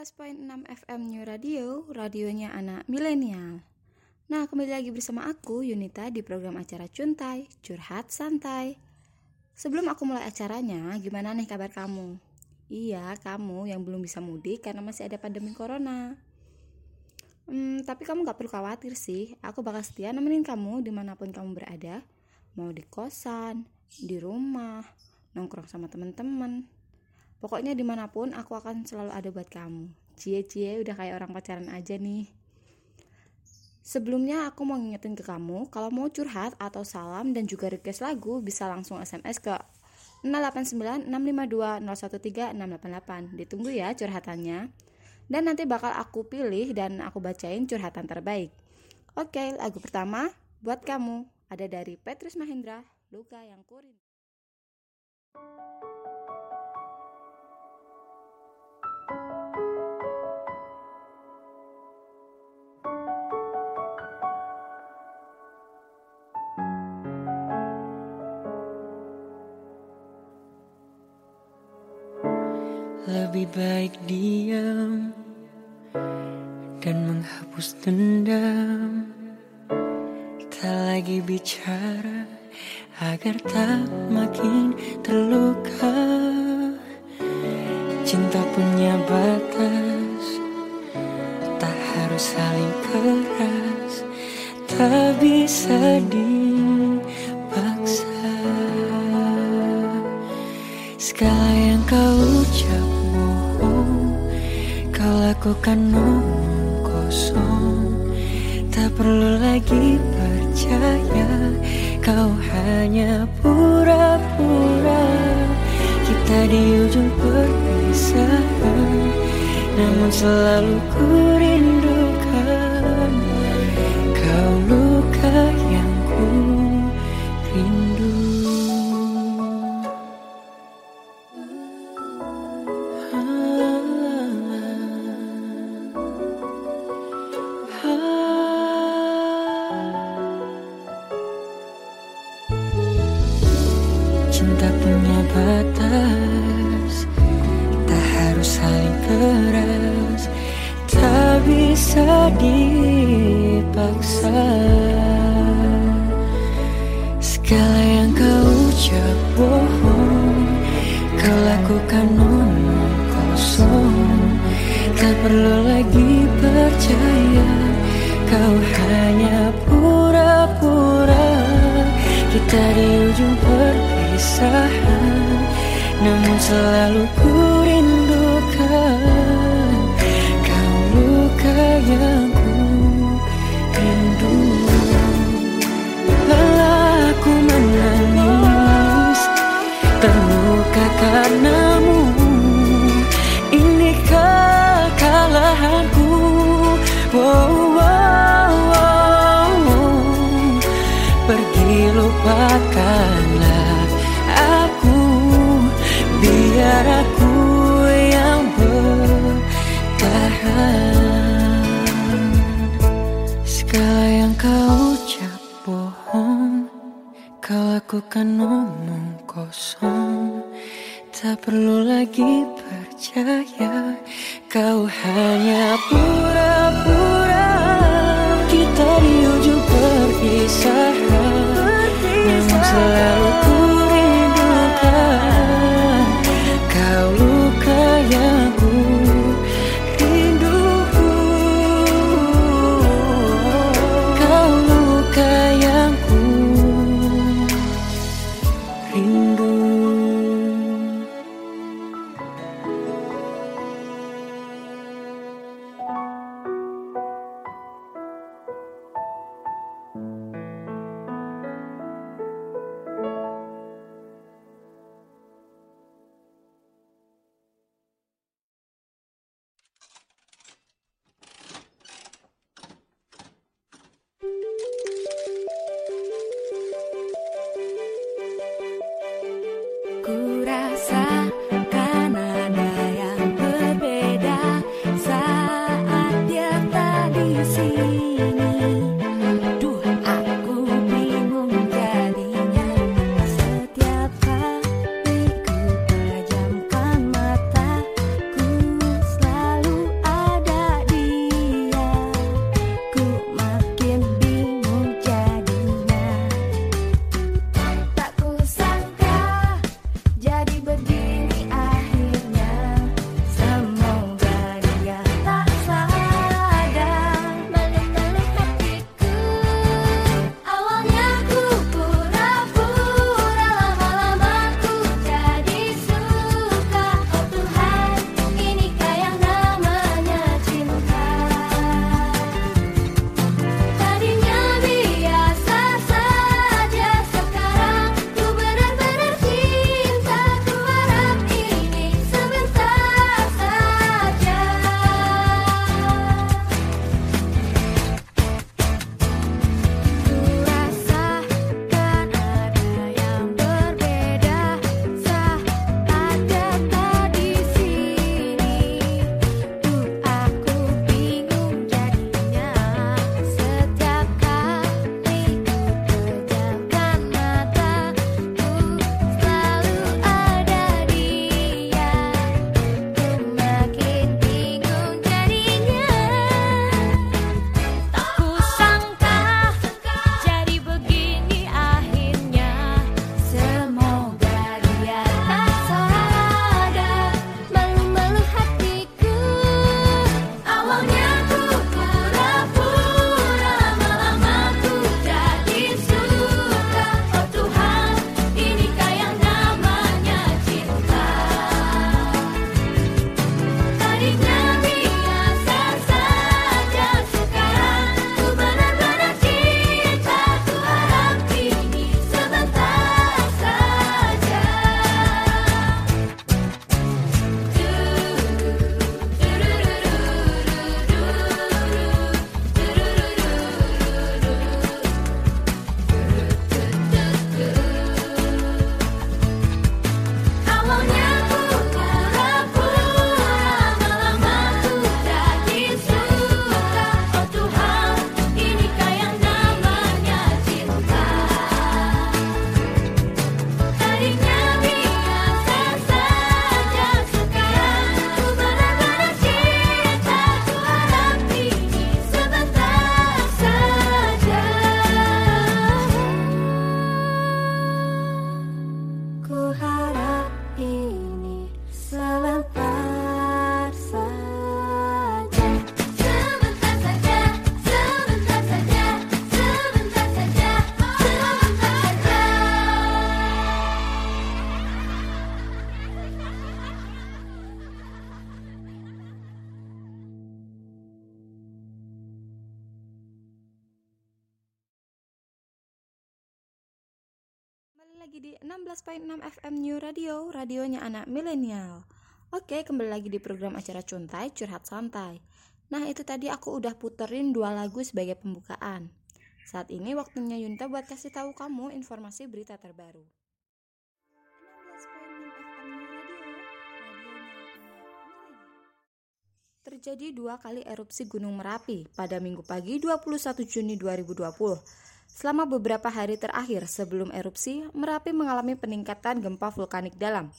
111.6 FM New Radio, radionya anak milenial. Nah, kembali lagi bersama aku, Yunita, di program acara Cuntai, Curhat Santai. Sebelum aku mulai acaranya, gimana nih kabar kamu? Iya, kamu yang belum bisa mudik karena masih ada pandemi corona. Hmm, tapi kamu gak perlu khawatir sih, aku bakal setia nemenin kamu di mana pun kamu berada. Mau di kosan, di rumah, nongkrong sama teman-teman Pokoknya di mana pun aku akan selalu ada buat kamu. Cie-cie udah kayak orang pacaran aja nih. Sebelumnya aku mau ngingetin ke kamu, kalau mau curhat atau salam dan juga request lagu bisa langsung SMS ke 089 652 013 688. Ditunggu ya curhatannya. Dan nanti bakal aku pilih dan aku bacain curhatan terbaik. Oke, lagu pertama buat kamu ada dari Petrus Mahendra, Luka yang Kurin. Lebih baik diam dan menghapus dendam. Tak lagi bicara agar tak makin terluka. Cinta punya batas Tak harus saling keras. Tak bisa dipaksa Kosong. Tak perlu lagi percaya Kau hanya pura-pura. Kita di ujung perpisahan Namun selalu ku rindukan Kita di ujung perpisahan Namun selalu ku rindukan. Kau luka yang Segala yang kau ucap bohong Kau lakukan omong kosong. Tak perlu lagi percaya Kau hanya pura-pura. Kita di ujung perpisahan Namun selalu ku lagi di 16.6 FM New Radio, radionya anak milenial. Oke, kembali lagi di program acara Cuntai Curhat Santai. Nah, itu tadi aku udah puterin dua lagu sebagai pembukaan. Saat ini waktunya Yunta buat kasih tahu kamu informasi berita terbaru. 16.6 FM New Radio, radionya anak milenial. Terjadi dua kali erupsi Gunung Merapi pada Minggu pagi 21 Juni 2020. Selama beberapa hari terakhir sebelum erupsi, Merapi mengalami peningkatan gempa vulkanik dalam.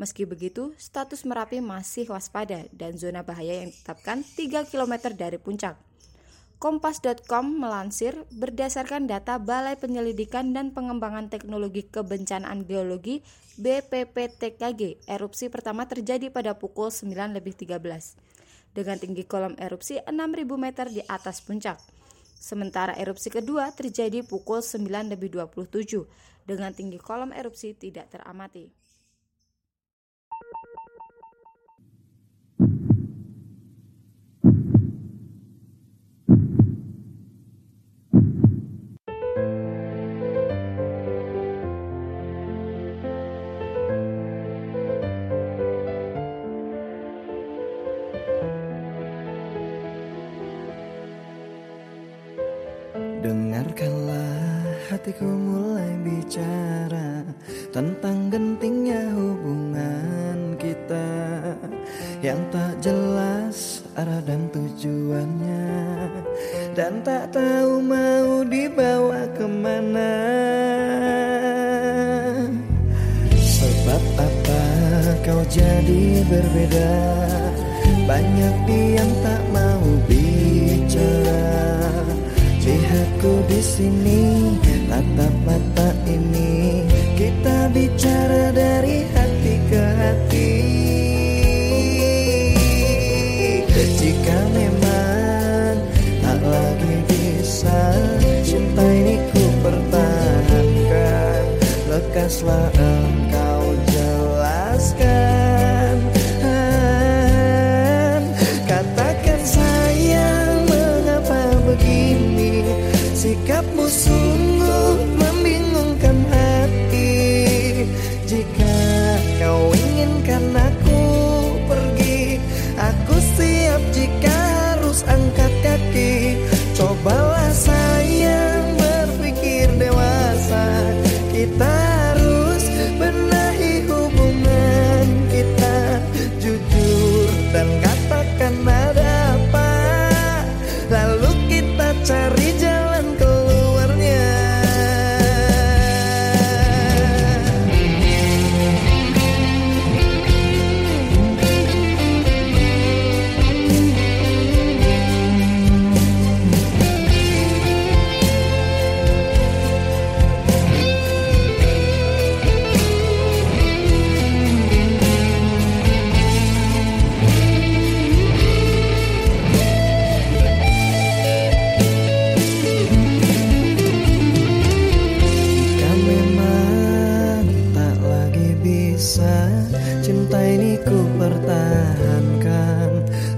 Meski begitu, status Merapi masih waspada dan zona bahaya yang ditetapkan 3 km dari puncak. Kompas.com melansir berdasarkan data Balai Penyelidikan dan Pengembangan Teknologi Kebencanaan Geologi BPPTKG, erupsi pertama terjadi pada pukul 9.13 dengan tinggi kolom erupsi 6.000 meter di atas puncak. Sementara erupsi kedua terjadi pukul 9.27 dengan tinggi kolom erupsi tidak teramati. Dengarkanlah hatiku mulai bicara Tentang gentingnya hubungan kita Yang tak jelas arah dan tujuannya Dan tak tahu mau dibawa ke mana. Sebab apa kau jadi berbeda? Banyak yang tak mau bicara Lihatku di sini tatap mata ini. Kita bicara dari hati ke hati. Jika memang tak lagi bisa Cinta ini ku pertahankan. Lekaslah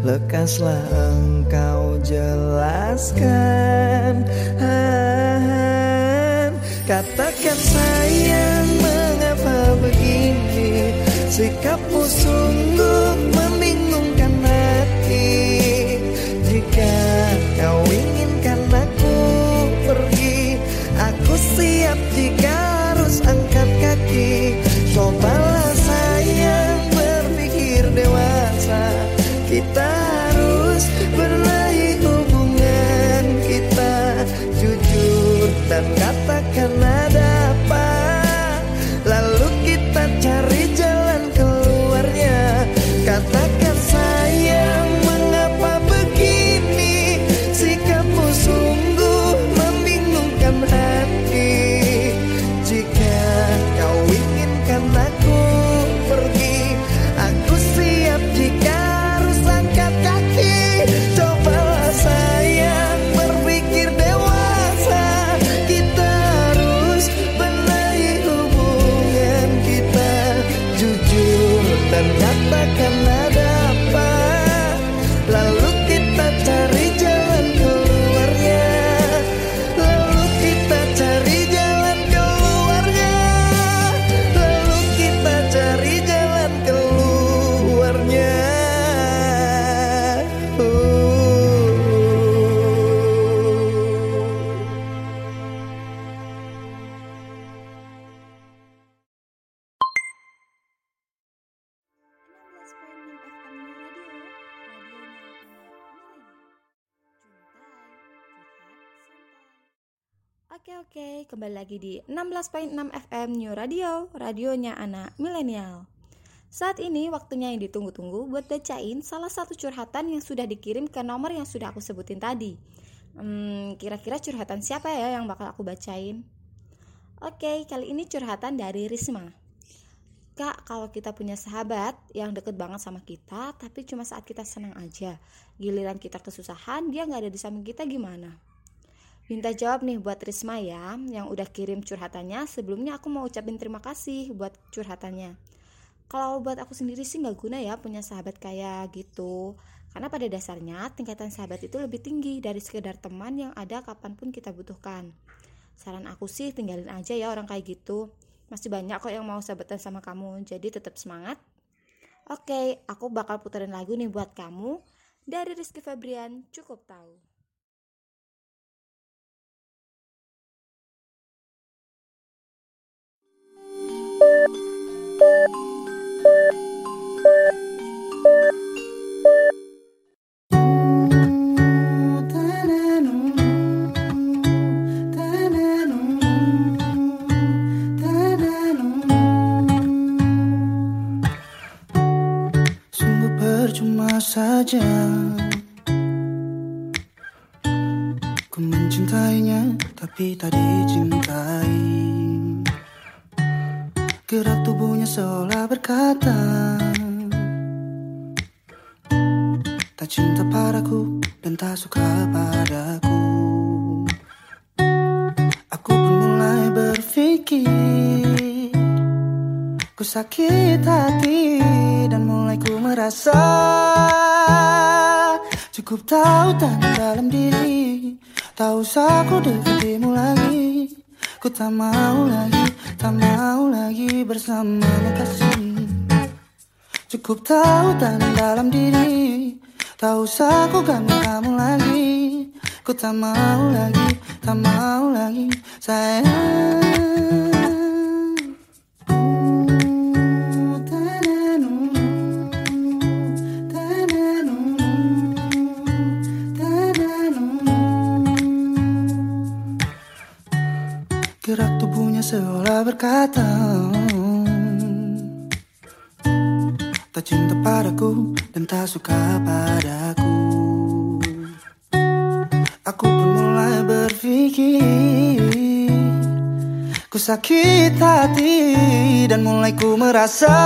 Lekaslah engkau jelaskan. Katakan sayang mengapa begini? Sikapmu sungguh katakan ada kembali lagi di 16.6 FM New Radio, radionya anak milenial. Saat ini waktunya yang ditunggu-tunggu buat bacain salah satu curhatan yang sudah dikirim ke nomor yang sudah aku sebutin tadi. Hmm, kira-kira curhatan siapa ya yang bakal aku bacain? Oke, kali ini curhatan dari Risma. Kak, kalau kita punya sahabat yang deket banget sama kita, tapi cuma saat kita senang aja, giliran kita kesusahan, dia nggak ada di samping kita gimana? Minta jawab nih buat Risma ya, yang udah kirim curhatannya. Sebelumnya aku mau ucapin terima kasih buat curhatannya. Kalau buat aku sendiri sih nggak guna ya punya sahabat kayak gitu. Karena pada dasarnya tingkatan sahabat itu lebih tinggi dari sekedar teman yang ada kapan pun kita butuhkan. Saran aku sih tinggalin aja ya orang kayak gitu. Masih banyak kok yang mau sahabatan sama kamu, jadi tetap semangat. Oke, aku bakal puterin lagu nih buat kamu dari Rizky Febrian, cukup tahu. Saja sakit hati dan mulai ku merasa Cukup tahu dan dalam diri. Tak usah ku dekatimu lagi Ku tak mau lagi, tak mau lagi bersamamu kasih Cukup tahu dan dalam diri Tak usah ku ganggu kamu lagi Ku tak mau lagi, tak mau lagi sayang seolah berkata Tak cinta padaku dan tak suka padaku. Aku pun mulai berpikir Ku sakit hati dan mulai ku merasa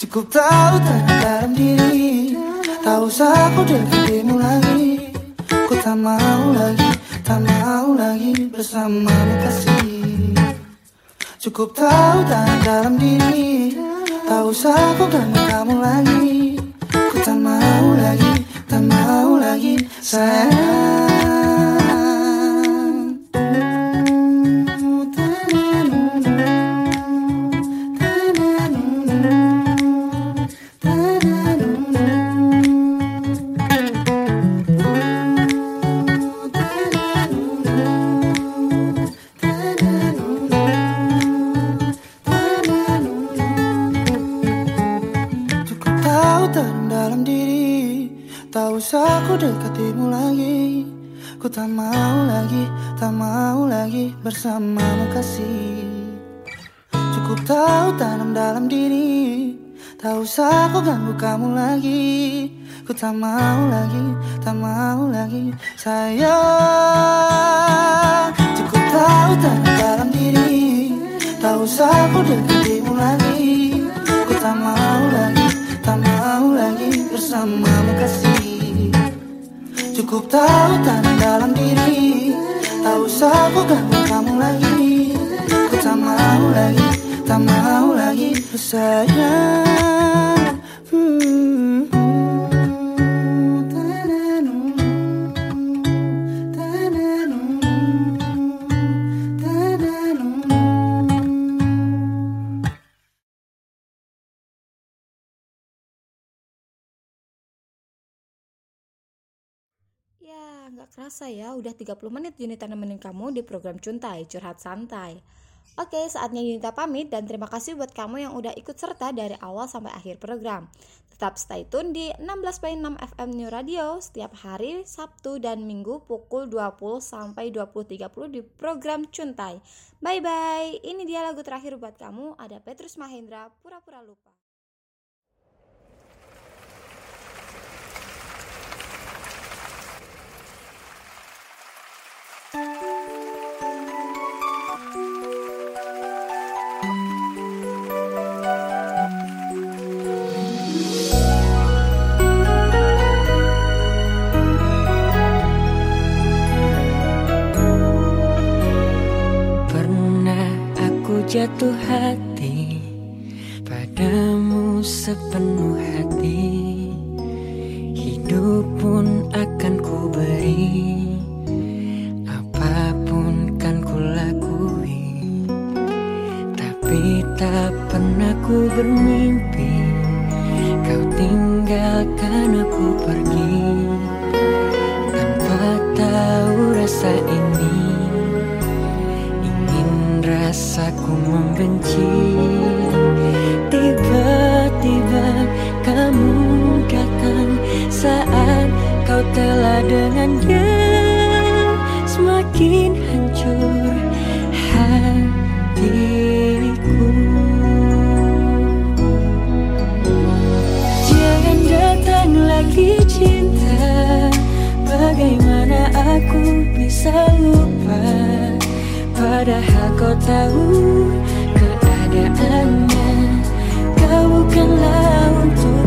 Cukup tahu tak dalam diri. Tak usah aku dekatimu lagi Ku tak mau lagi, tak mau lagi bersamamu kasih. Cukup tahu tak dalam diri. Tak usah aku ganggu kamu lagi. Ku tak mau lagi, tak mau lagi sayang Tak usah ku ganggu kamu lagi. Ku tak mau lagi, tak mau lagi. Sayang Cukup tahu tanam dalam diri. Tak usah ku dekatimu lagi. Ku tak mau lagi, tak mau lagi bersamamu kasih. Cukup tahu tanam dalam diri. Tak usah ku ganggu kamu lagi. Ku tak mau lagi, tak mau lagi sayang Hmm. Ya, nggak kerasa ya, udah 30 menit Yunita nemenin kamu di program Cuntai, Curhat Santai. Oke, saatnya Yunita pamit dan terima kasih buat kamu yang udah ikut serta dari awal sampai akhir program. Tetap stay tune di 16.6 FM New Radio setiap hari Sabtu dan Minggu pukul 20 sampai 20.30 di program Cuntai. Bye bye. Ini dia lagu terakhir buat kamu. Ada Petrus Mahendra, Pura-pura lupa. Jatuh hati Padamu sepenuh hati. Hidup pun akan ku beri Apa pun kan ku lakui Tapi tak pernah ku bermimpi Kau tinggalkan aku pergi. Tanpa tahu rasa ini membenci Tiba-tiba kamu datang Saat kau telah dengan dia Semakin hancur hatiku. Jangan datang lagi cinta. Bagaimana aku bisa lupa? Padahal kau tahu keadaannya Kau bukanlah untukku